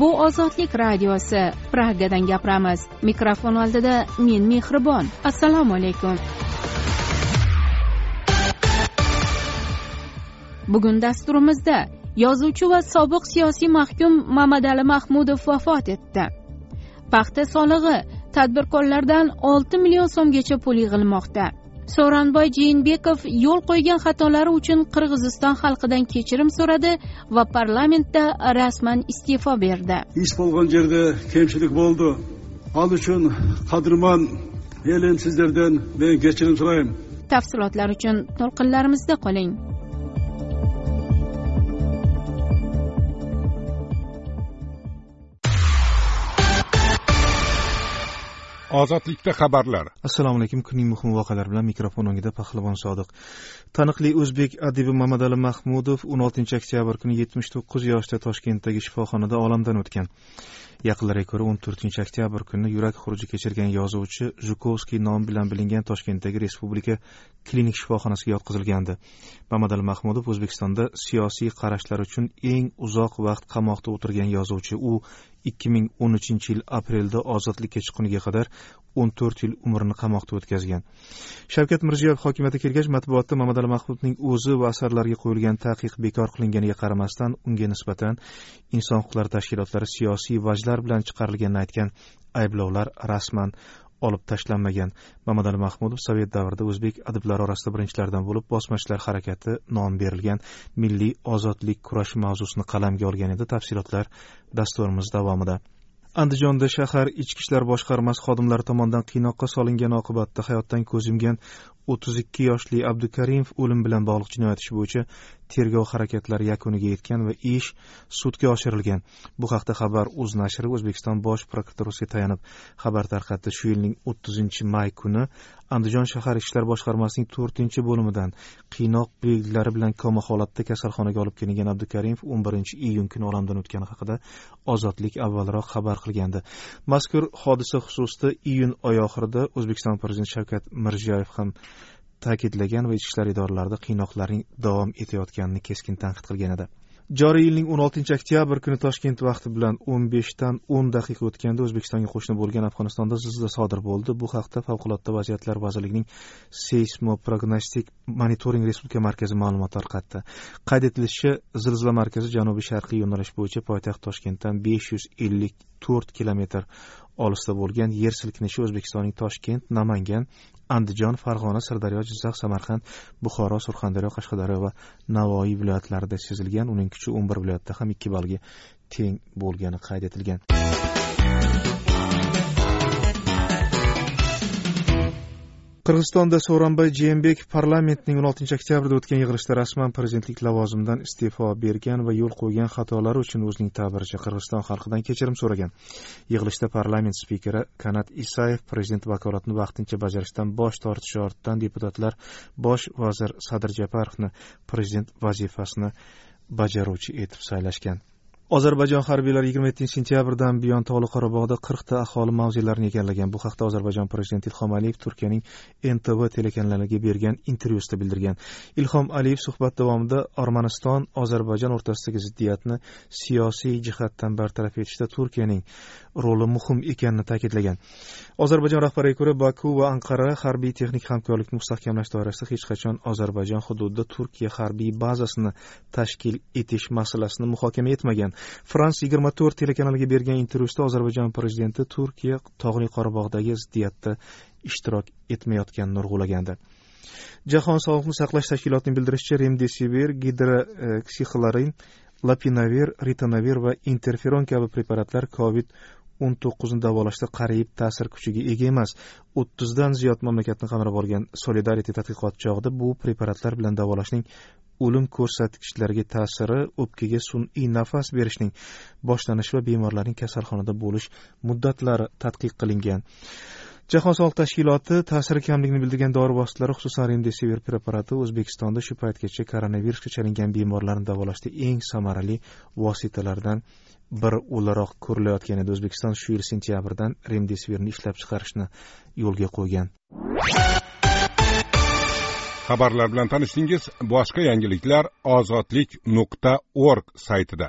bu ozodlik radiosi pragadan gapiramiz. Mikrofon oldida men mehribon. Assalomu alaykum. Bugun dasturimizda yozuvchi va sobiq siyosiy mahkum mamadali mahmudov vafot etdi. Paxta solig'i tadbirkorlardan olti million so'mgacha pul yig'ilmoqda. Sooronboy jeenbekov yo'l qo'ygan xatolari uchun qirg'iziston xalqidan kechirim so'radi va parlamentda rasman iste'fo berdi. Ish bo'lgan yerda kamchilik bo'ldi. Al uchun qadrman elim sizlardan men kechirim so'rayman tafsilotlar uchun to'lqinlarimizda qoling ozodlikda xabarlar. Assalomu alaykum kunning muhim voqealari bilan mikrofon o'ngida pahlavon sodiq. Taniqli o'zbek adibi mamadali mahmudov o'n oltinchi oktyabr kuni yetmish to'qqiz yoshda toshkentdagi shifoxonada olamdan o'tgan. Yaqinlarga ko'ra o'n to'rtinchi oktyabr kuni yurak xuruji kechirgan yozuvchi zhukovskiy nomi bilan bilingan toshkentdagi respublika klinik shifoxonasiga yotqizilgandi. Mamadali mahmudov o'zbekistonda siyosiy qarashlari uchun eng uzoq vaqt qamoqda o'tirgan yozuvchi. U ikki ming o'n uchinchi yil aprelda ozodlikka chiqquniga qadar o'n to'rt yil umrini qamoqda o'tkazgan. Shavkat mirziyoyev hokimiyatga kelgach matbuotda mamadali mahmudning o'zi va asarlariga qo'yilgan taqiq bekor qilinganiga qaramasdan unga nisbatan inson huquqlari tashkilotlari siyosiy vajlar bilan chiqarilganini aytgan ayblovlar rasman olib tashlanmagan. Mamadali mahmudov sovet davrida o'zbek adiblari orasida birinchilardan bo'lib bosmachilar harakati nomi berilgan milliy ozodlik kurashi mavzusini qalamga olgan edi. Tafsilotlar dasturimiz davomida. Andijonda shahar ichki ishlar boshqarmasi xodimlari tomonidan qiynoqqa solingani oqibatida hayotdan ko'z yumgan o'ttiz ikki yoshli abdukarimov o'lim bilan bog'liq jinoyat ishi bo'yicha tergov harakatlari yakuniga yetgan va ish sudga oshirilgan. Bu haqda xabar uz nashri o'zbekiston bosh prokuraturasiga tayanib. Xabar tarqatdi. Shu yilning o'ttizinchi may kuni andijon shahar ishlar boshqarmasining to'rtinchi bo'limidan qiynoq belgilari bilan koma holatda kasalxonaga olib kelingan abdukarimov o'n birinchi iyun kuni olamdan o'tgani haqida ozodlik avvalroq xabar qilgandi. Mazkur hodisa xususida iyun oyi oxirida o'zbekiston prezidenti shavkat mirziyoyev ham ta'kidlagan va ichki ishlar idoralarida qiynoqlarning davom etayotganini keskin tanqid qilgan edi. Joriy yilning o'n oltinchi oktyabr kuni toshkent vaqti bilan o'n beshdan o'n daqiqa o'tganda o'zbekistonga qo'shni bo'lgan afg'onistonda zilzila sodir bo'ldi. Bu haqda favqulodda vaziyatlar vazirligining seysmoprognostik monitoring respublika markazi ma'lumot tarqatdi. Qayd etilishicha zilzila markazi janubiy sharqiy yo'nalish bo'yicha poytaxt toshkentdan besh yuz ellik to'rt kilometr olisda bo'lgan yer silkinishi o'zbekistonning toshkent namangan andijon farg'ona sirdaryo jizzax samarqand buxoro surxondaryo qashqadaryo va navoiy viloyatlarida sezilgan uning kuchi o'n bir viloyatda ham ikki ballga teng bo'lgani qayd etilgan. Qirg'izistonda sooronbay jeenbekov parlamentning o'n oltinchi oktyabrda o'tgan yig'ilishda rasman prezidentlik lavozimidan iste'fo bergan va yo'l qo'ygan xatolari uchun o'zining ta'biricha qirg'iziston xalqidan kechirim so'ragan. Yig'ilishda parlament spikeri kanat isayev prezident vakolatini vaqtincha bajarishdan bosh tortishi ortidan deputatlar bosh vazir sadir japarovni prezident vazifasini bajaruvchi etib saylashgan. Ozarbayjon harbiylari yigirma yettinchi sentyabrdan buyon tog'li qorabog'da qirqta aholi mavzelarini egallagan. Bu haqda ozarbayjon prezidenti ilhom aliyev turkiyaning ntv telekanaliga bergan intervyusida bildirgan. Ilhom aliyev suhbat davomida armaniston ozarbayjon o'rtasidagi ziddiyatni siyosiy jihatdan bartaraf etishda turkiyaning roli muhim ekanini ta'kidlagan. Ozarbayjon rahbariga ko'ra baku va anqara harbiy texnik hamkorlikni mustahkamlash doirasida hech qachon ozarbayjon hududida turkiya harbiy bazasini tashkil etish masalasini muhokama etmagan. Frans yigirma to'rt telekanaliga bergan intervyusida ozarbayjon prezidenti turkiya tog'li qorabog'dagi ziddiyatda ishtirok etmayotganini urg'ulagandi jahon sog'liqni saqlash tashkilotining bildirishicha remdesivir gidroksixlorin lapinavir ritonavir va interferon kabi preparatlar covid o'n to'qqizni davolashda qariyb ta'sir kuchiga ega emas. o'ttizdan ziyod mamlakatni qamrab olgan solidarity tadqiqoti chog'ida bu preparatlar bilan davolashning o'lim ko'rsatkichlariga ta'siri o'pkaga sun'iy nafas berishning boshlanishi va bemorlarning kasalxonada bo'lish muddatlari tadqiq qilingan. Jahon sog'liq tashkiloti ta'siri kamligini bildirgan dori vositalari xususan remdesivir preparati o'zbekistonda shu paytgacha koronavirusga chalingan bemorlarni davolashda eng samarali vositalardan biri o'laroq ko'rilayotgan edi. O'zbekiston shu yil sentyabrdan remdesivirni ishlab chiqarishni yo'lga qo'ygan. Xabarlar bilan tanishdingiz. Boshqa yangiliklar ozodlik nuqta org saytida.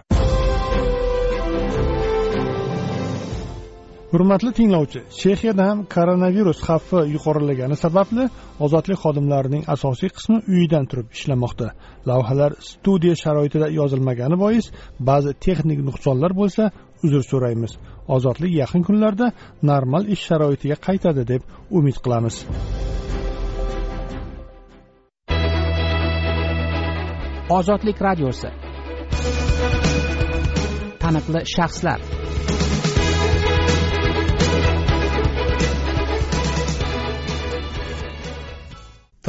Hurmatli tinglovchi chexiyada ham koronavirus xavfi yuqorilagani sababli ozodlik xodimlarining asosiy qismi uyidan turib ishlamoqda. Lavhalar studiya sharoitida yozilmagani bois ba'zi texnik nuqsonlar bo'lsa uzr so'raymiz. Ozodlik yaqin kunlarda normal ish sharoitiga qaytadi deb umid qilamiz. Ozodlik radiosi. Taniqli shaxslar.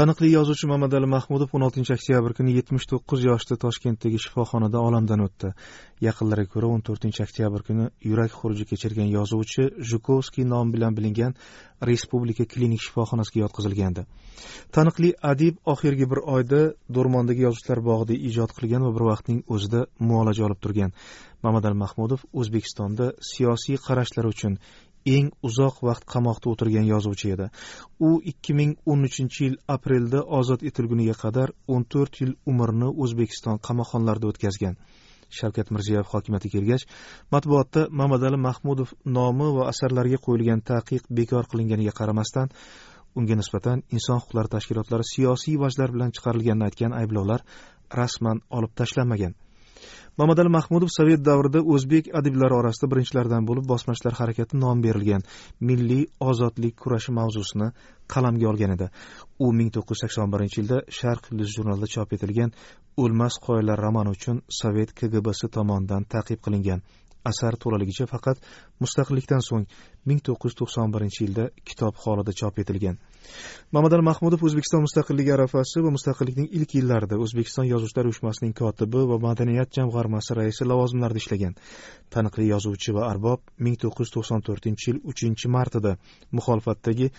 Taniqli yozuvchi mamadali mahmudov o'n oltinchi oktyabr kuni yetmish to'qqiz yoshda toshkentdagi shifoxonada olamdan o'tdi. Yaqinlariga ko'ra o'n to'rtinchi oktyabr kuni yurak xuruji kechirgan yozuvchi jukovskiy nomi bilan bilingan respublika klinik shifoxonasiga yotqizilgandi. Taniqli adib oxirgi bir oyda do'rmondagi yozuvchilar bog'ida ijod qilgan va bir vaqtning o'zida muolaja olib turgan. Mamadali mahmudov o'zbekistonda siyosiy qarashlari uchun eng uzoq vaqt qamoqda o'tirgan yozuvchi edi. U ikki ming o'n uchinchi yil aprelda ozod etilguniga qadar o'n to'rt yil umrini o'zbekiston qamoqxonalarida o'tkazgan. Shavkat mirziyoyev hokimiyatga kelgach matbuotda mamadali mahmudov nomi va asarlariga qo'yilgan taqiq bekor qilinganiga qaramasdan unga nisbatan inson huquqlari tashkilotlari siyosiy vajlar bilan chiqarilganini aytgan ayblovlar rasman olib tashlanmagan. Mamadali mahmudov sovet davrida o'zbek adiblari orasida birinchilardan bo'lib bosmachilar harakati nom berilgan milliy ozodlik kurashi mavzusini qalamga olgan edi. U ming to'qqiz yuz sakson birinchi yilda sharq yulduzi jurnalida chop etilgan o'lmas qoyalar romani uchun sovet kgbsi tomonidan ta'qib qilingan. Asar to'laligicha faqat mustaqillikdan so'ng ming to'qqiz yuz to'qson birinchi yilda kitob holida chop etilgan. Mamadali mahmudov o'zbekiston mustaqilligi arafasi va mustaqillikning ilk yillarida o'zbekiston yozuvchilar uyushmasining kotibi va madaniyat jamg'armasi raisi lavozimlarida ishlagan. Taniqli yozuvchi va arbob ming to'qqiz yuz to'qson to'rtinchi yil 3 martida muxolifatdagi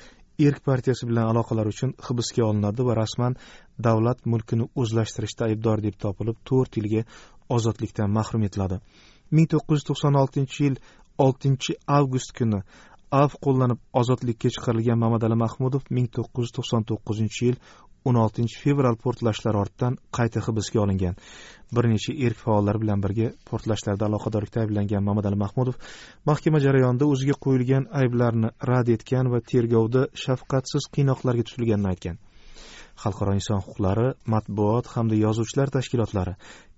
erk partiyasi bilan aloqalar uchun hibsga olinadi va rasman davlat mulkini o'zlashtirishda aybdor deb topilib to'rt yilga ozodlikdan mahrum etiladi. Ming to'qqiz yuz to'qson oltinchi yil oltinchi avgust kuni av qo'llanib ozodlikka chiqarilgan mamadali mahmudov ming to'qqiz yuz to'qson to'qqizinchi yil o'n oltinchi fevral portlashlari ortidan qayta hibsga olingan. Bir necha erk faollar bilan birga portlashlarda aloqadorlikda ayblangan mamadali mahmudov mahkama jarayonida o'ziga qo'yilgan ayblarni rad etgan va tergovda shafqatsiz qiynoqlarga tutilganini aytgan. Xalqaro inson huquqlari matbuot hamda yozuvchilar tashkilotlari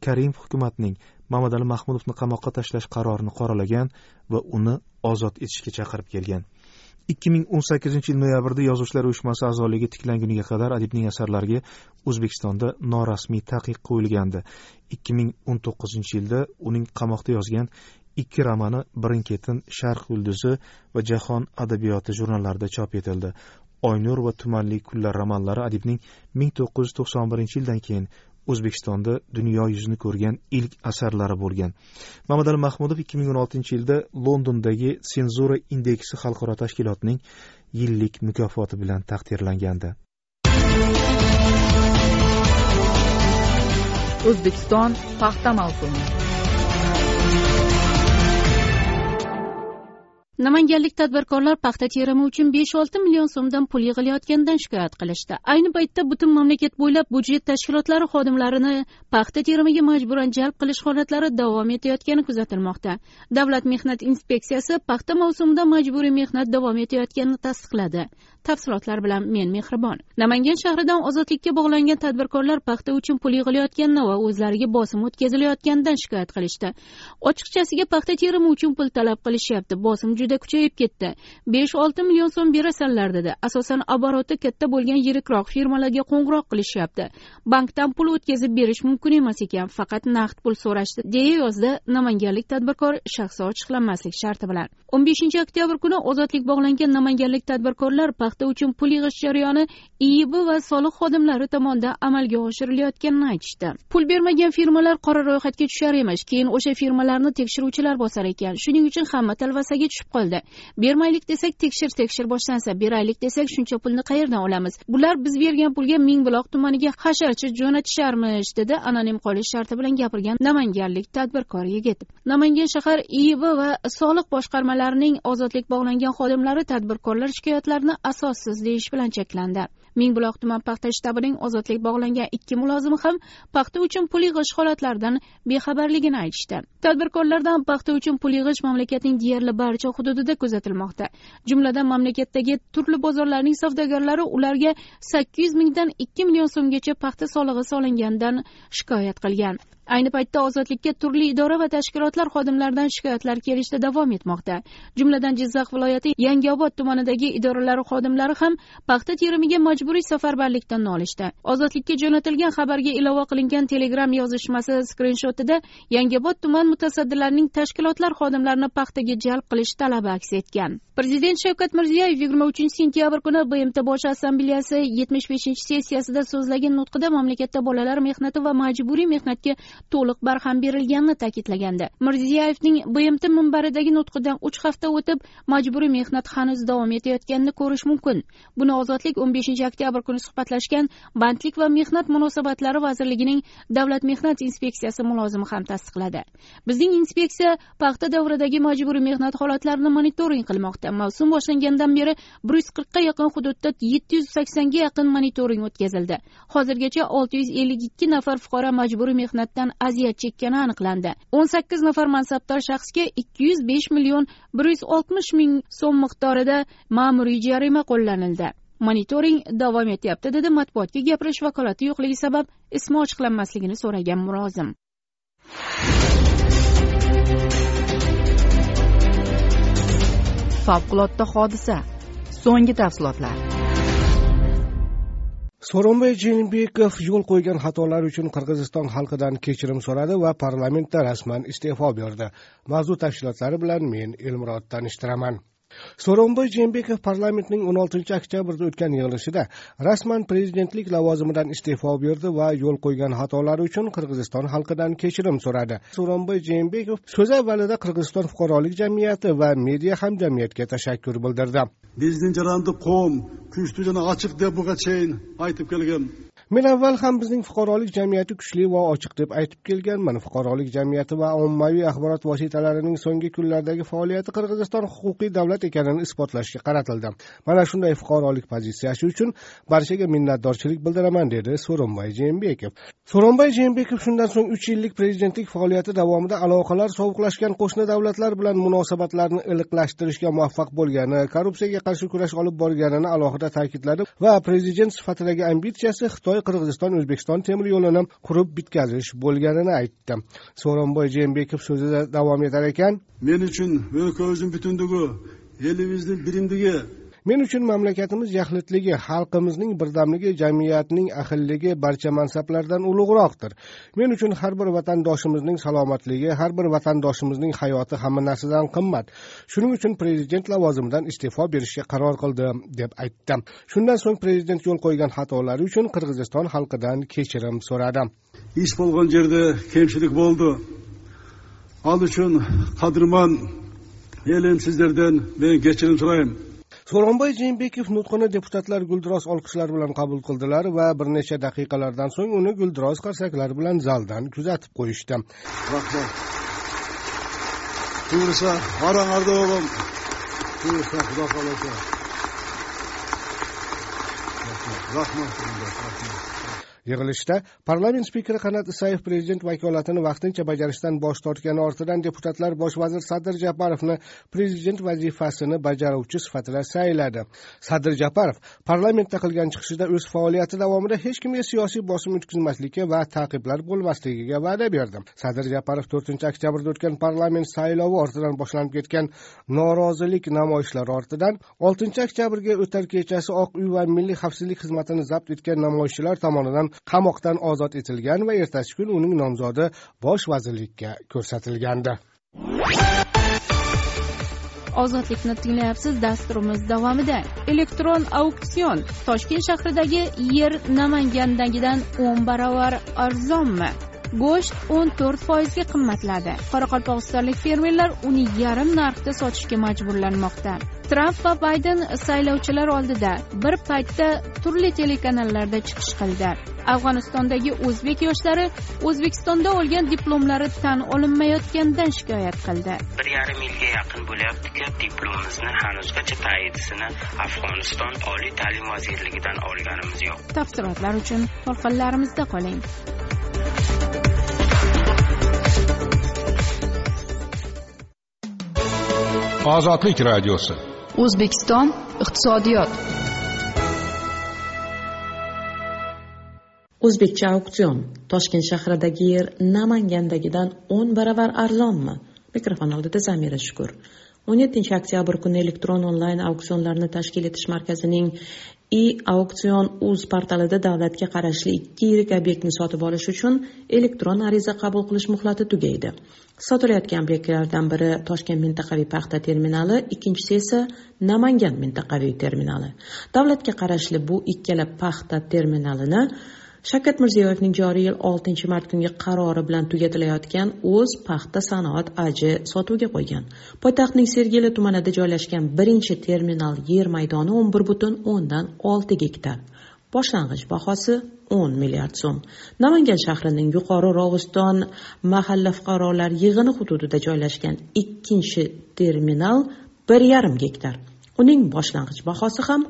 karimov hukumatning mamadali mahmudovni qamoqqa tashlash qarorini qoralagan va uni ozod etishga chaqirib kelgan. ikki ming o'n sakkizinchi yil noyabrda yozuvchilar uyushmasi a'zoligi tiklanguniga qadar adibning asarlariga o'zbekistonda norasmiy taqiq qo'yilgandi. ikki ming o'n to'qqizinchi yilda uning qamoqda yozgan ikki romani birin ketin sharq yulduzi va jahon adabiyoti jurnallarida chop etildi. Oynur va tumanli kunlar romanlari adibning ming to'qqiz yuz to'qson birinchi yildan keyin o'zbekistonda dunyo yuzini ko'rgan ilk asarlari bo'lgan. Mamadali mahmudov ikki ming o'n oltinchi yilda londondagi senzura indeksi xalqaro tashkilotining yillik mukofoti bilan taqdirlangandi. O'zbekiston paxta mavsumi. Namanganlik tadbirkorlar paxta terimi uchun besh olti million so'mdan pul yig'ilayotganidan shikoyat qilishdi. Ayni paytda butun mamlakat bo'ylab budjet tashkilotlari xodimlarini paxta terimiga majburan jalb qilish holatlari davom etayotgani kuzatilmoqda. Davlat mehnat inspeksiyasi paxta mavsumida majburiy mehnat davom etayotganini tasdiqladi. Tafsilotlar bilan men mehribon. Namangan shahridan ozodlikka bog'langan tadbirkorlar paxta uchun pul yig'ilayotganini va o'zlariga bosim o'tkazilayotganidan shikoyat qilishdi. Ochiqchasiga paxta terimi uchun pul talab qilishyapti. Bosim juda kuchayib ketdi. besh olti million so'm berasanlar dedi. Asosan oboroti katta bo'lgan yirikroq firmalarga qo'ng'iroq qilishyapti. Bankdan pul o'tkazib berish mumkin emas ekan faqat naqd pul so'rashdi deya yozdi namanganlik tadbirkor shaxsi ochiqlanmaslik sharti bilan. o'n beshinchi oktyabr kuni ozodlik bog'langan namanganlik tadbirkorlar paxta uchun pul yig'ish jarayoni iib va soliq xodimlari tomonidan amalga oshirilayotganini aytishdi. Pul bermagan firmalar qora ro'yxatga tushar emish keyin o'sha firmalarni tekshiruvchilar bosar ekan. Shuning uchun hamma talvasaga tushib qoldi. Bermaylik desak tekshir tekshir boshlansa beraylik desak shuncha pulni qayerdan olamiz? Bular biz bergan pulga mingbuloq tumaniga hasharchi jo'natisharmish dedi anonim qolish sharti bilan gapirgan namanganlik tadbirkor yigit. Namangan shahar iib va soliq boshqarmalarining ozodlik bog'langan xodimlari tadbirkorlar shikoyatlarini asossiz deyish bilan cheklandi. Mingbuloq tuman paxta shtabining ozodlik bog'langan ikki mulozimi ham paxta uchun pul yig'ish holatlaridan bexabarligini aytishdi. Tadbirkorlardan paxta uchun pul yig'ish mamlakatning deyarli barcha hududida kuzatilmoqda. Jumladan mamlakatdagi turli bozorlarning savdogarlari ularga sakkiz yuz mingdan ikki million so'mgacha paxta solig'i solinganidan shikoyat qilgan. Ayni paytda ozodlikka turli idora va tashkilotlar xodimlaridan shikoyatlar kelishda davom etmoqda. Jumladan jizzax viloyati yangiobod tumanidagi idoralar xodimlari ham paxta terimiga majburiy safarbarlikdan nolishdi. Ozodlikka jo'natilgan xabarga ilova qilingan telegram yozishmasi skrinshotida yangiobod tuman mutasaddilarining tashkilotlar xodimlarini paxtaga jalb qilish talabi aks etgan. Prezident shavkat mirziyoyev yigirma uchinchi sentyabr kuni bmt bosh assambleyasi yetmish beshinchi sessiyasida so'zlagan nutqida mamlakatda bolalar mehnati va majburiy mehnatga to'liq barham berilganini ta'kidlagandi. Mirziyoyevning bmt minbaridagi nutqidan uch hafta o'tib majburiy mehnat hanuz davom etayotganini ko'rish mumkin. Buni ozodlik o'n beshinchi oktyabr kuni suhbatlashgan bandlik va mehnat munosabatlari vazirligining davlat mehnat inspeksiyasi mulozimi ham tasdiqladi. Bizning inspeksiya paxta davridagi majburiy mehnat holatlarini monitoring qilmoqda. Mavsum boshlangandan beri bir yuz qirqqa yaqin hududda yetti yuz saksonga yaqin monitoring o'tkazildi. Hozirgacha olti yuz ellik ikki nafar fuqaro majburiy mehnatdan aziyat chekkani aniqlandi. o'n sakkiz nafar mansabdor shaxsga ikki yuz besh million bir yuz oltmish ming so'm miqdorida ma'muriy jarima qo'llanildi. Monitoring davom etyapti dedi matbuotga gapirish vakolati yo'qligi sabab ismi ochiqlanmasligini so'ragan mulozim favqulodda hodisa. So'nggi tafsilotlar. Sooronbay jeenbekov yo'l qo'ygan xatolari uchun qirg'iziston xalqidan kechirim so'radi va parlamentda rasman iste'fo berdi. Mavzu tafsilotlari bilan men elmurod tanishtiraman. So'ronboy jeenbekov parlamentning o'n oltinchi oktyabrda o'tgan yig'ilishida rasman prezidentlik lavozimidan iste'fo berdi va yo'l qo'ygan xatolari uchun qirg'iziston xalqidan kechirim so'radi. So'ronboy jeenbekov so'z avvalida qirg'iziston fuqarolik jamiyati va media hamjamiyatga tashakkur bildirdi. Bizni jarandi qo'm kuchli jana ochiq deb buga cheyin aytib kelgan men avval ham bizning fuqarolik jamiyati kuchli va ochiq deb aytib kelganman fuqarolik jamiyati va ommaviy axborot vositalarining so'nggi kunlardagi faoliyati qirg'iziston huquqiy davlat ekanini isbotlashga qaratildi. Mana shunday fuqarolik pozitsiyasi uchun barchaga minnatdorchilik bildiraman dedi so'ronbay jeenbekov. So'ronbay jeenbekov shundan so'ng uch yillik prezidentlik faoliyati davomida aloqalar sovuqlashgan qo'shni davlatlar bilan munosabatlarni iliqlashtirishga muvaffaq bo'lgani korrupsiyaga qarshi kurash olib borganini alohida ta'kidladi va prezident sifatidagi ambitsiyasi xitoy qirg'iziston o'zbekiston temir yo'lini qurib bitkazish bo'lganini aytdi. So'ronboy jeenbekov so'zida davom etar ekan. Men uchun o'zim butunligi elimizni birimligi men uchun mamlakatimiz yaxlitligi xalqimizning birdamligi jamiyatning ahilligi barcha mansablardan ulug'roqdir. Men uchun har bir vatandoshimizning salomatligi har bir vatandoshimizning hayoti hamma narsadan qimmat. Shuning uchun prezident lavozimidan iste'fo berishga qaror qildim deb aytdi shundan so'ng prezident yo'l qo'ygan xatolari uchun qirg'iziston xalqidan kechirim so'radi ish bo'lgan yerda kamchilik bo'ldi. Al uchun qadrman elim sizlardan men kechirim so'rayman so'ronboy jeenbekov nutqini deputatlar guldiroz olqishlar bilan qabul qildilar va bir necha daqiqalardan so'ng uni guldiroz qarsaklari bilan zaldan kuzatib qo'yishdi. Rahmat. Buyursa qaranglarda o'g'lim buyursa xudo xohlasa. Rahmat. Rahmat. Yig'ilishda parlament spikeri qanat isayev prezident vakolatini vaqtincha bajarishdan bosh tortgani ortidan deputatlar bosh vazir sadir japarovni prezident vazifasini bajaruvchi sifatida sayladi. Sadir japarov parlamentda qilgan chiqishida o'z faoliyati davomida hech kimga siyosiy bosim o'tkazmaslikka va ta'qiblar bo'lmasligiga va'da berdi. Sadir japarov to'rtinchi oktyabrda o'tgan parlament saylovi ortidan boshlanib ketgan norozilik namoyishlari ortidan oltinchi oktyabrga o'tar kechasi oq uy va milliy xavfsizlik xizmatini zabt etgan namoyishchilar tomonidan qamoqdan ozod etilgan va ertasi kun uning nomzodi bosh vazirlikka ko'rsatilgandi. Ozodlikni tinglayapsiz dasturimiz davomida elektron auksion toshkent shahridagi yer namangandagidan o'n baravar arzonmi? Go'sht o'n to'rt foizga qimmatladi. Qoraqalpog'istonlik fermerlar uni yarim narxda sotishga majburlanmoqda. Tramp va bayden saylovchilar oldida bir paytda turli telekanallarda chiqish qildi. Afg'onistondagi o'zbek yoshlari o'zbekistonda olgan diplomlari tan olinmayotganidan shikoyat qildi. Bir yarim yilga yaqin bo'lyaptiki diplomimizni hanuzgacha tayinlisini afg'oniston oliy ta'lim vazirligidan olganimiz yo'q. Tafsilotlar uchun to'lqinlarimizda qoling ozodlik radiosi o'zbekiston iqtisodiyot. O'zbekcha auksion. Toshkent shahridagi yer namangandagidan o'n baravar arzonmi mikrofon oldida zamira shukur. o'n yettinchi oktyabr kuni elektron onlayn auksionlarni tashkil etish markazining i auksion uz portalida davlatga qarashli ikki yirik obyektni sotib olish uchun elektron ariza qabul qilish muhlati tugaydi. Sotilayotgan obyektlardan biri toshkent mintaqaviy paxta terminali ikkinchisi esa namangan mintaqaviy terminali. Davlatga qarashli bu ikkala paxta terminalini shavkat mirziyoyevning joriy yil oltinchi mart kungi qarori bilan tugatilayotgan o'z paxta sanoat aji sotuvga qo'ygan. Poytaxtning sergeli tumanida joylashgan birinchi terminal yer maydoni o'n bir butun o'ndan olti gektar. Boshlang'ich bahosi o'n milliard so'm. Namangan shahrining yuqori rog'iston mahalla fuqarolar yig'ini hududida joylashgan ikkinchi terminal bir yarim gektar. Uning boshlang'ich bahosi ham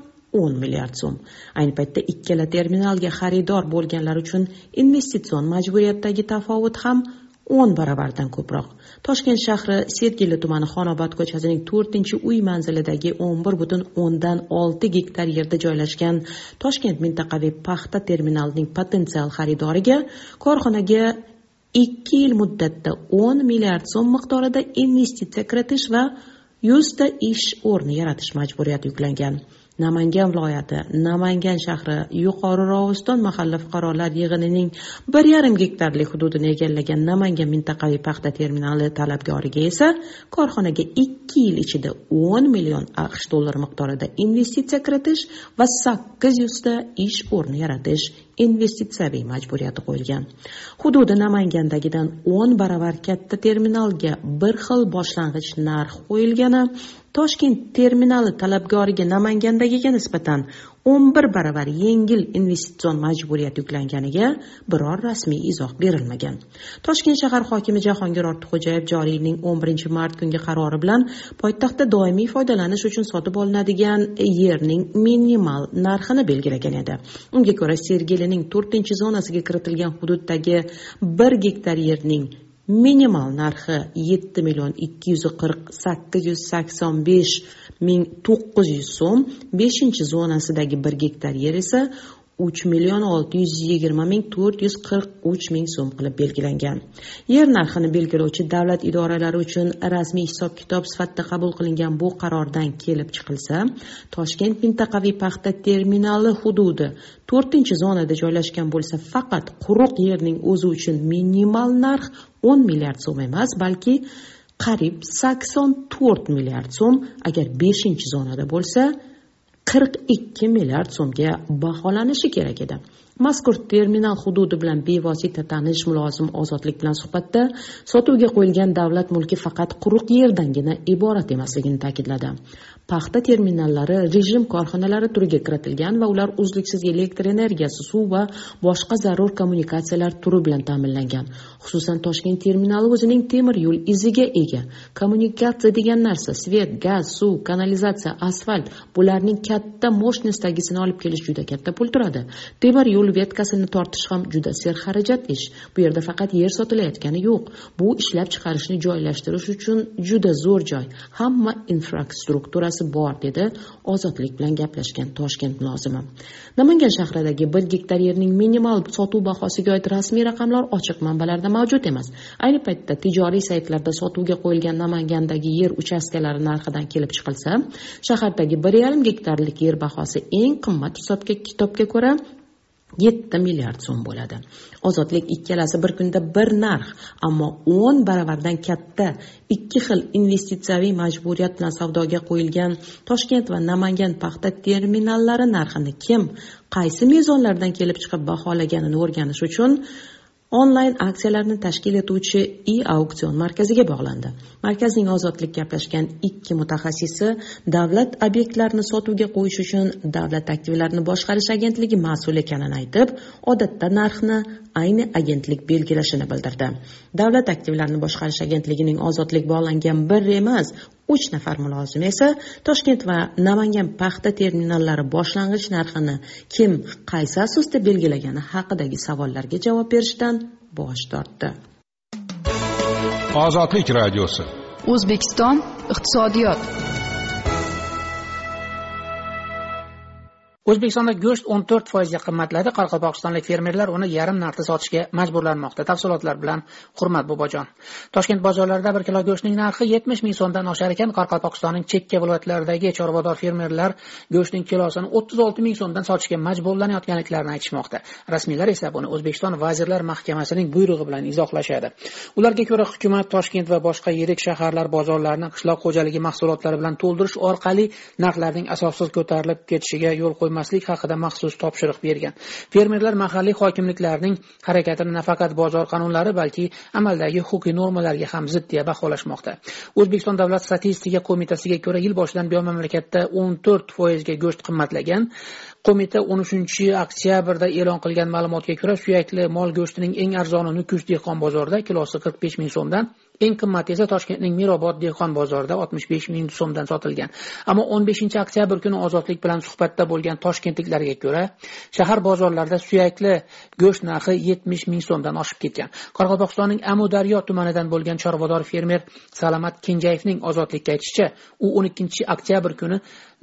o'n milliard so'm. Ayni paytda ikkala terminalga xaridor bo'lganlar uchun investitsion majburiyatdagi tafovut ham o'n baravardan ko'proq. Toshkent shahri sergeli tumani xonobod ko'chasining to'rtinchi uy manzilidagi o'n bir butun o'ndan olti gektar yerda joylashgan toshkent mintaqaviy paxta terminalining potensial xaridoriga korxonaga ikki yil muddatda o'n milliard so'm miqdorida investitsiya kiritish va yuzta ish o'rni yaratish majburiyati yuklangan. Namangan viloyati namangan shahri yuqori rovuston mahalla fuqarolar yig'inining bir yarim gektarlik hududini egallagan namangan mintaqaviy paxta terminali talabgoriga esa korxonaga ikki yil ichida o'n million aqsh dollari miqdorida investitsiya kiritish va sakkiz yuzta ish o'rni yaratish investitsiyaviy majburiyati qo'yilgan. Hududi namangandagidan o'n baravar katta terminalga bir xil boshlang'ich narx qo'yilgani toshkent terminali talabgoriga namangandagiga nisbatan o'n bir baravar yengil investitsion majburiyat yuklanganiga biror rasmiy izoh berilmagan. Toshkent shahar hokimi jahongir ortiqxo'jayev joriy yilning o'n birinchi mart kungi qarori bilan poytaxtda doimiy foydalanish uchun sotib olinadigan yerning minimal narxini belgilagan edi. Unga ko'ra sergelining to'rtinchi zonasiga kiritilgan hududdagi bir gektar yerning minimal narxi yetti million ikki yuz qirq sakkiz yuz sakson besh ming to'qqiz yuz so'm beshinchi zonasidagi bir gektar yer esa uch million olti yuz yigirma ming to'rt yuz qirq uch ming so'm qilib belgilangan. Yer narxini belgilovchi davlat idoralari uchun rasmiy hisob kitob sifatida qabul qilingan bu qarordan kelib chiqilsa toshkent mintaqaviy paxta terminali hududi to'rtinchi zonada joylashgan bo'lsa faqat quruq yerning o'zi uchun minimal narx o'n milliard so'm emas balki qariyb sakson to'rt milliard so'm agar beshinchi zonada bo'lsa qirq ikki milliard so'mga baholanishi kerak edi. Mazkur terminal hududi bilan bevosita tanish mulozim ozodlik bilan suhbatda sotuvga qo'yilgan davlat mulki faqat quruq yerdangina iborat emasligini ta'kidladi. Paxta terminallari rejim korxonalari turiga kiritilgan va ular uzluksiz elektr energiyasi suv va boshqa zarur kommunikatsiyalar turi bilan ta'minlangan. Xususan toshkent terminali o'zining temir yo'l iziga ega. Kommunikatsiya degan narsa svet gaz suv kanalizatsiya asfalt bularning katta mощностьdagisini olib kelish juda katta pul turadi. Temir yo'l vetkasini tortish ham juda serxarajat ish. Bu yerda faqat yer sotilayotgani yo'q. Bu ishlab chiqarishni joylashtirish uchun juda zo'r joy. Hamma infrastrukturasi bor dedi ozodlik bilan gaplashgan toshkent mulozimi. Namangan shahridagi bir gektar yerning minimal sotuv bahosiga oid rasmiy raqamlar ochiq manbalarda mavjud emas. Ayni paytda tijoriy saytlarda sotuvga qo'yilgan namangandagi yer uchastkalari narxidan kelib chiqilsa shahardagi bir yarim gektarlik yer bahosi eng qimmat hisobga kitobga ko'ra yetti milliard so'm bo'ladi. Ozodlik ikkalasi bir kunda bir narx ammo o'n baravardan katta ikki xil investitsiyaviy majburiyat bilan savdoga qo'yilgan toshkent va namangan paxta terminallari narxini kim qaysi mezonlardan kelib chiqib baholaganini o'rganish uchun onlayn aksiyalarni tashkil etuvchi i auksion markaziga bog'landi. Markazning ozodlik gaplashgan ikki mutaxassisi davlat obyektlarini sotuvga qo'yish uchun davlat aktivlarini boshqarish agentligi mas'ul ekanini aytib odatda narxni ayni agentlik belgilashini bildirdi. Davlat aktivlarini boshqarish agentligining ozodlik bog'langan bir emas uch nafar mulozimi esa toshkent va namangan paxta terminallari boshlang'ich narxini kim qaysi asosda belgilagani haqidagi savollarga javob berishdan bosh tortdi. Ozodlik radiosi. O'zbekiston iqtisodiyot o'zbekistonda go'sht o'n to'rt foizga qimmatladi. Qoraqalpog'istonlik fermerlar uni yarim narxda sotishga majburlanmoqda. Tafsilotlar bilan hurmat bobojon toshkent bozorlarida bir kilo go'shtning narxi yetmish ming so'mdan oshar ekan. Qoraqalpog'istonning chekka viloyatlaridagi chorvador fermerlar go'shtning kilosini o'ttiz olti ming so'mdan sotishga majburlanayotganliklarini aytishmoqda. Rasmiylar esa buni o'zbekiston vazirlar mahkamasining buyrug'i bilan izohlashadi. Ularga ko'ra hukumat toshkent va boshqa yirik shaharlar bozorlarini qishloq xo'jaligi mahsulotlari bilan to'ldirish orqali narxlarning asossiz ko'tarilib ketishiga yo'l qo'ymoqda. Qilmaslik haqida maxsus topshiriq bergan. Fermerlar mahalliy hokimliklarning harakatini nafaqat bozor qonunlari balki amaldagi huquqiy normalarga ham zid deya baholashmoqda. O'zbekiston davlat statistika qo'mitasiga ko'ra yil boshidan buyon mamlakatda o'n to'rt foizga go'sht qimmatlagan. Qo'mita o'n uchinchi oktyabrda e'lon qilgan ma'lumotga ko'ra suyakli mol go'shtining eng arzoni nukus dehqon bozorida kilosi qirq besh ming so'mdan eng qimmati esa toshkentning mirobod dehqon bozorida oltmish besh ming so'mdan sotilgan. Ammo o'n beshinchi oktyabr kuni ozodlik bilan suhbatda bo'lgan toshkentliklarga ko'ra shahar bozorlarida suyakli go'sht narxi yetmish ming so'mdan oshib ketgan. Qoraqalpog'istonning amudaryo tumanidan bo'lgan chorvador fermer salomat kenjayevning ozodlikka aytishicha u o'n ikkinchi oktyabr kuni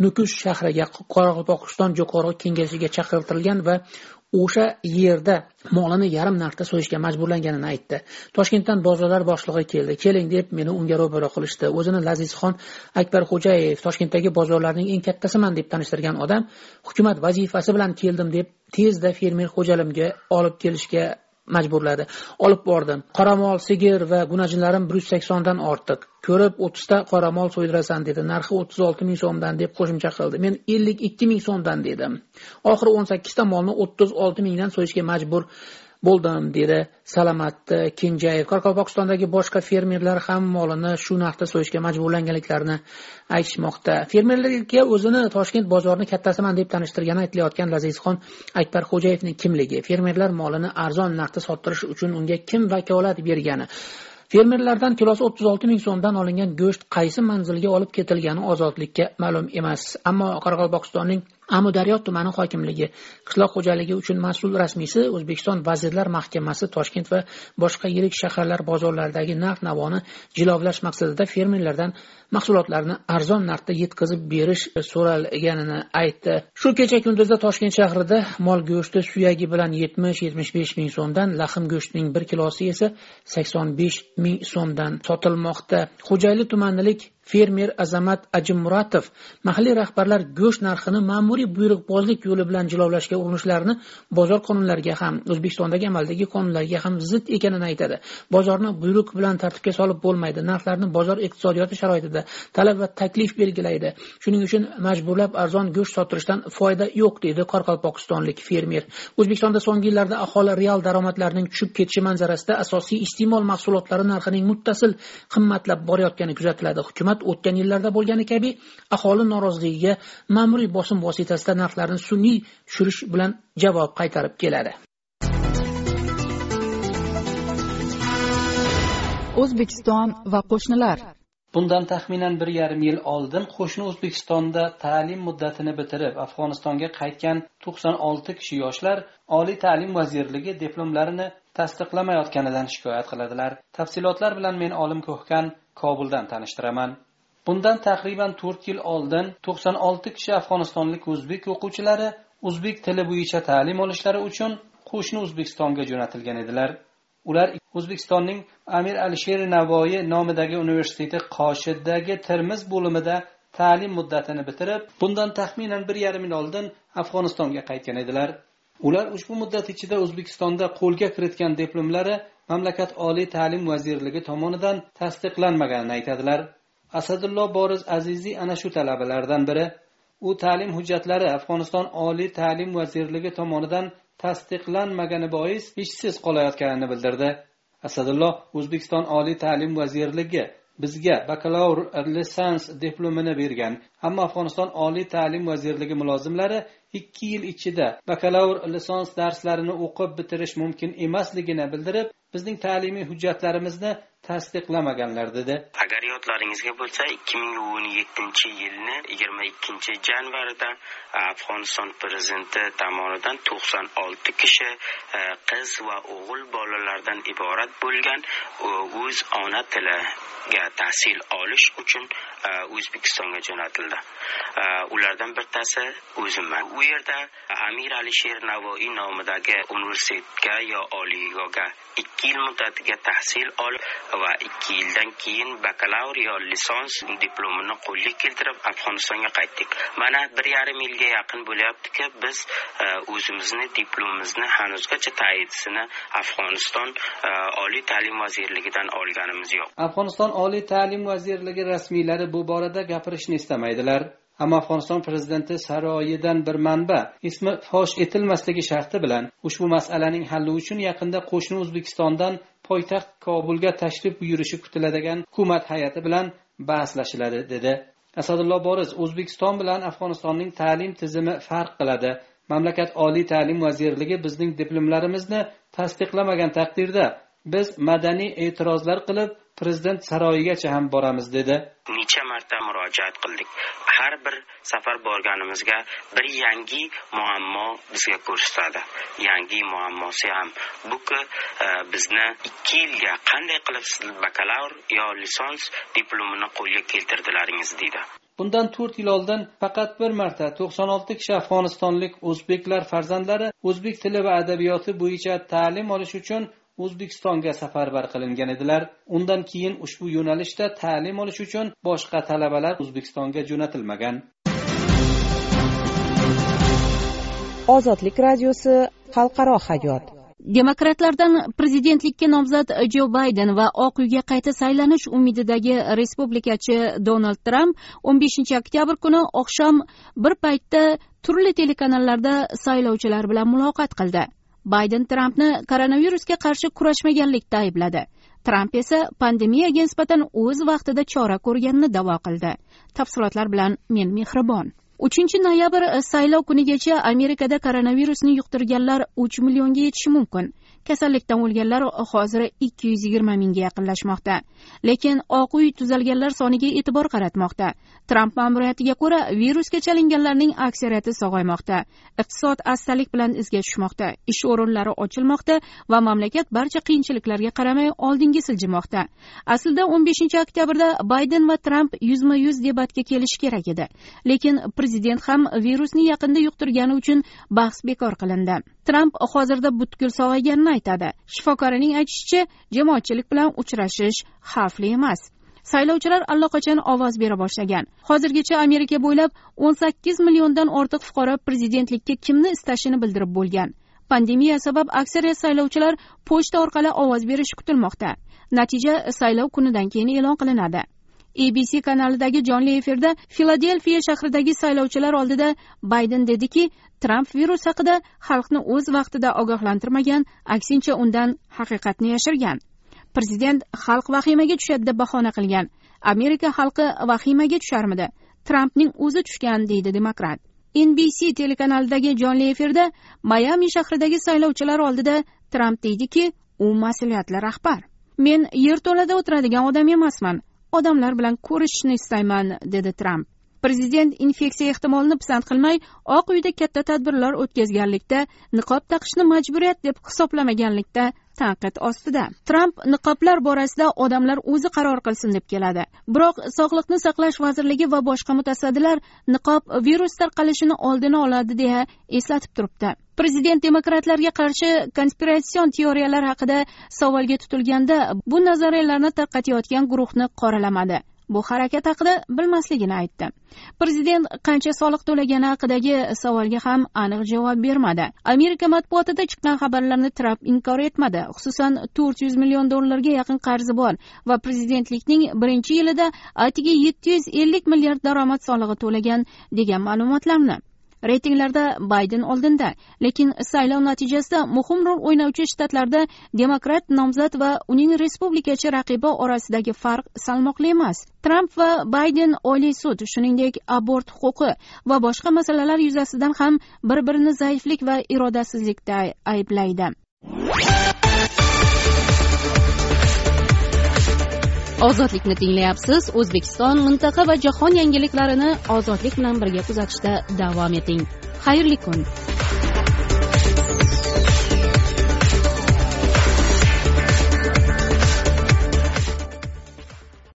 nukus shahriga qoraqalpog'iston jo'qorg'i kengashiga chaqirtirilgan va o'sha yerda molini yarim narxda so'yishga majburlanganini aytdi. Toshkentdan bozorlar boshlig'i keldi. Keling deb meni unga ro'baro qilishdi. O'zini lazizxon akbarxo'jayev toshkentdagi bozorlarning eng kattasiman deb tanishtirgan odam hukumat vazifasi bilan keldim deb tezda fermer xo'jalimga olib kelishga majburladi. Olib bordim. Qoramol sigir va gunajinlarim bir yuz saksondan ortiq. Ko'rib o'ttizta qoramol so'ydirasan dedi. Narxi o'ttiz olti ming so'mdan deb qo'shimcha qildi. Men ellik ikki ming so'mdan dedim. Oxiri o'n sakkizta molni o'ttiz olti mingdan so'yishga majbur bo'ldim dedi. Salomat kenjayev qoraqalpog'istondagi boshqa fermerlar ham molini shu narxda so'yishga majburlanganliklarini aytishmoqda. Fermerlarga o'zini toshkent bozorini kattasiman deb tanishtirgani aytilayotgan lazizxon akbarxo'jayevning kimligi fermerlar molini arzon narxda sottirish uchun unga kim vakolat bergani. Fermerlardan kilosi o'ttiz olti ming so'mdan olingan go'sht qaysi manzilga olib ketilgani ozodlikka ma'lum emas. Ammo qoraqalpog'istonning amudaryo tumani hokimligi qishloq xo'jaligi uchun mas'ul rasmiysi o'zbekiston vazirlar mahkamasi toshkent va boshqa yirik shaharlar bozorlaridagi narx navoni jilovlash maqsadida fermerlardan mahsulotlarni arzon narxda yetkazib berish so'ralganini aytdi. Shu kecha kunduzda toshkent shahrida mol go'shti suyagi bilan yetmish yetmish besh ming so'mdan laxm go'shtining bir kilosi esa sakson besh ming so'mdan sotilmoqda. Xo'jayli tumanilik fermer azamat ajimmuratov mahalliy rahbarlar go'sht narxini ma'muriy buyruqbozlik yo'li bilan jilovlashga urinishlarini bozor qonunlariga ham o'zbekistondagi amaldagi qonunlarga ham zid ekanini aytadi. Bozorni buyruq bilan tartibga solib bo'lmaydi narxlarni bozor iqtisodiyoti sharoitida talab va taklif belgilaydi. Shuning uchun majburlab arzon go'sht sottirishdan foyda yo'q deydi qoraqalpog'istonlik fermer. O'zbekistonda so'nggi yillarda aholi real daromadlarining tushib ketishi manzarasida asosiy iste'mol mahsulotlari narxining muttasil qimmatlab borayotgani kuzatiladi. Hukumat o'tgan yillarda bo'lgani kabi aholi noroziligiga ma'muriy bosim vositasida narxlarni sun'iy tushirish bilan javob qaytarib keladi. O'zbekiston va qo'shnilar. Bundan taxminan bir yarim yil oldin qo'shni o'zbekistonda ta'lim muddatini bitirib afg'onistonga qaytgan to'qson olti kishi yoshlar oliy ta'lim vazirligi diplomlarini tasdiqlamayotganidan shikoyat qiladilar. Tafsilotlar bilan men olim ko'hkan kobuldan tanishtiraman. Bundan taxriban to'rt yil oldin to'qson olti kishi afg'onistonlik o'zbek o'quvchilari o'zbek tili bo'yicha ta'lim olishlari uchun qo'shni o'zbekistonga jo'natilgan edilar. Ular o'zbekistonning amir alisher navoiy nomidagi universiteti qoshiddagi termiz bo'limida ta'lim muddatini bitirib bundan taxminan bir yarim yil oldin afg'onistonga qaytgan edilar. Ular ushbu muddat ichida o'zbekistonda qo'lga kiritgan diplomlari mamlakat oliy ta'lim vazirligi tomonidan tasdiqlanmaganini aytadilar. Asadullo boriz aziziy ana shu talabalardan biri. U ta'lim hujjatlari afg'oniston oliy ta'lim vazirligi tomonidan tasdiqlanmagani bois ishsiz qolayotganini bildirdi. Asadulloh o'zbekiston oliy ta'lim vazirligi bizga bakalavr lisans diplomini bergan. Ammo afg'oniston oliy ta'lim vazirligi mulozimlari ikki yil ichida bakalavr lisans darslarini o'qib bitirish mumkin emasligini bildirib bizning ta'limiy hujjatlarimizni tasdiqlamaganlar dedi. Agar yodlaringizga bo'lsa ikki ming o'n yettinchi yilni yigirma ikkinchi janvarida afg'oniston prezidenti tomonidan to'qson olti kishi e, qiz va o'g'il bolalardan iborat bo'lgan e, o'z ona tiliga tahsil olish uchun e, o'zbekistonga jo'natildi. Ulardan bittasi o'zimman u yerda amir alisher navoiy nomidagi universitetga yo oliygohga ikki yil muddatiga tahsil olib va ikki yildan keyin bakalavr yo lisans diplomini qo'lga keltirib afg'onistonga qaytdik. Mana bir yarim yilga yaqin bo'lyaptiki biz e, o'zimizni diplomimizni hanuzgacha tayinlisini afg'oniston e, oliy ta'lim vazirligidan olganimiz yo'q. Afg'oniston oliy ta'lim vazirligi rasmiylari bu borada gapirishni istamaydilar. Ammo afg'oniston prezidenti saroyidan bir manba ismi fosh etilmasligi sharti bilan ushbu masalaning halli uchun yaqinda qo'shni o'zbekistondan poytaxt kobulga tashrif buyurishi kutiladigan hukumat hay'ati bilan bahslashiladi dedi asadullo boriz. O'zbekiston bilan afg'onistonning ta'lim tizimi farq qiladi. Mamlakat oliy ta'lim vazirligi bizning diplomlarimizni tasdiqlamagan taqdirda biz madaniy e'tirozlar qilib prezident saroyigacha ham boramiz dedi. Necha marta murojaat qildik. Har bir safar borganimizga bir yangi muammo bizga ko'rsatadi. Yangi muammosi ham buki e, bizni ikki yilga qanday qilib siz bakalavr yo lisans diplomini qo'lga keltirdilaringiz deydi. Bundan to'rt yil oldin faqat bir marta to'qson olti kishi afg'onistonlik o'zbeklar farzandlari o'zbek tili va adabiyoti bo'yicha ta'lim olish uchun o'zbekistonga safarbar qilingan edilar. Undan keyin ushbu yo'nalishda ta'lim olish uchun boshqa talabalar o'zbekistonga jo'natilmagan. Ozodlik radiosi xalqaro hayot. Demokratlardan prezidentlikka nomzod jo bayden va oq uyga qayta saylanish umididagi respublikachi donald tramp o'n beshinchi oktyabr kuni oqshom bir paytda turli telekanallarda saylovchilar bilan muloqot qildi bayden trampni koronavirusga qarshi kurashmaganlikda aybladi. Tramp esa pandemiyaga nisbatan o'z vaqtida chora ko'rganini da'vo qildi. Tafsilotlar bilan men mehribon. Uchinchi noyabr saylov kunigacha amerikada koronavirusni yuqtirganlar uch millionga yetishi mumkin. Kasallikdan o'lganlar hozir ikki yuz yigirma mingga yaqinlashmoqda. Lekin oq uy tuzalganlar soniga e'tibor qaratmoqda. Tramp ma'muriyatiga ko'ra virusga chalinganlarning aksariyati sog'aymoqda. Iqtisod astalik bilan izga tushmoqda. Ish o'rinlari ochilmoqda va mamlakat barcha qiyinchiliklarga qaramay oldinga siljimoqda. Aslida o'n beshinchi oktyabrda bayden va tramp yuzma yuz debatga kelishi kerak edi. Lekin prezident ham virusni yaqinda yuqtirgani uchun bahs bekor qilindi. Tramp hozirda butkul sog'ayganini aytadi. Shifokorining aytishicha jamoatchilik bilan uchrashish xavfli emas. Saylovchilar allaqachon ovoz bera boshlagan. Hozirgacha amerika bo'ylab o'n sakkiz milliondan ortiq fuqaro prezidentlikka kimni istashini bildirib bo'lgan. Pandemiya sabab aksariyat saylovchilar pochta orqali ovoz berishi kutilmoqda. Natija saylov kunidan keyin e'lon qilinadi. Abc kanalidagi jonli efirda filadelfiya shahridagi saylovchilar oldida bayden dediki tramp virus haqida xalqni o'z vaqtida ogohlantirmagan aksincha undan haqiqatni yashirgan. Prezident xalq vahimaga tushadi deb bahona qilgan. Amerika xalqi vahimaga tusharmidi? Trampning o'zi tushgan deydi demokrat. Nbc telekanalidagi jonli efirda mayami shahridagi saylovchilar oldida tramp deydiki u mas'uliyatli rahbar. Men yerto'lada o'tiradigan odam emasman. Odamlar bilan ko'rishishni istayman dedi tramp. Prezident infeksiya ehtimolini pisand qilmay oq uyda katta tadbirlar o'tkazganlikda niqob taqishni majburiyat deb hisoblamaganlikda tanqid ostida. Tramp niqoblar borasida odamlar o'zi qaror qilsin deb keladi. Biroq sog'liqni saqlash vazirligi va boshqa mutasaddilar niqob virus tarqalishini oldini oladi deya eslatib turibdi. Prezident demokratlarga qarshi konspiratsion teoriyalar haqida savolga tutilganda bu nazariyalarni tarqatayotgan guruhni qoralamadi. Bu harakat haqida bilmasligini aytdi. Prezident qancha soliq to'lagani haqidagi savolga ham aniq javob bermadi. Amerika matbuotida chiqqan xabarlarni tramp inkor etmadi. Xususan to'rt yuz million dollarga yaqin qarzi bor va prezidentlikning birinchi yilida atigi yetti yuz ellik milliard daromad solig'i to'lagan degan ma'lumotlarni. Reytinglarda bayden oldinda lekin saylov natijasida muhim rol o'ynovchi shtatlarda demokrat nomzod va uning respublikachi raqibi orasidagi farq salmoqli emas. Tramp va bayden oliy sud shuningdek abort huquqi va boshqa masalalar yuzasidan ham bir birini zaiflik va irodasizlikda ayblaydi. Ozodlikni tinglayapsiz o'zbekiston mintaqa va jahon yangiliklarini ozodlik bilan birga kuzatishda davom eting. Xayrli kun.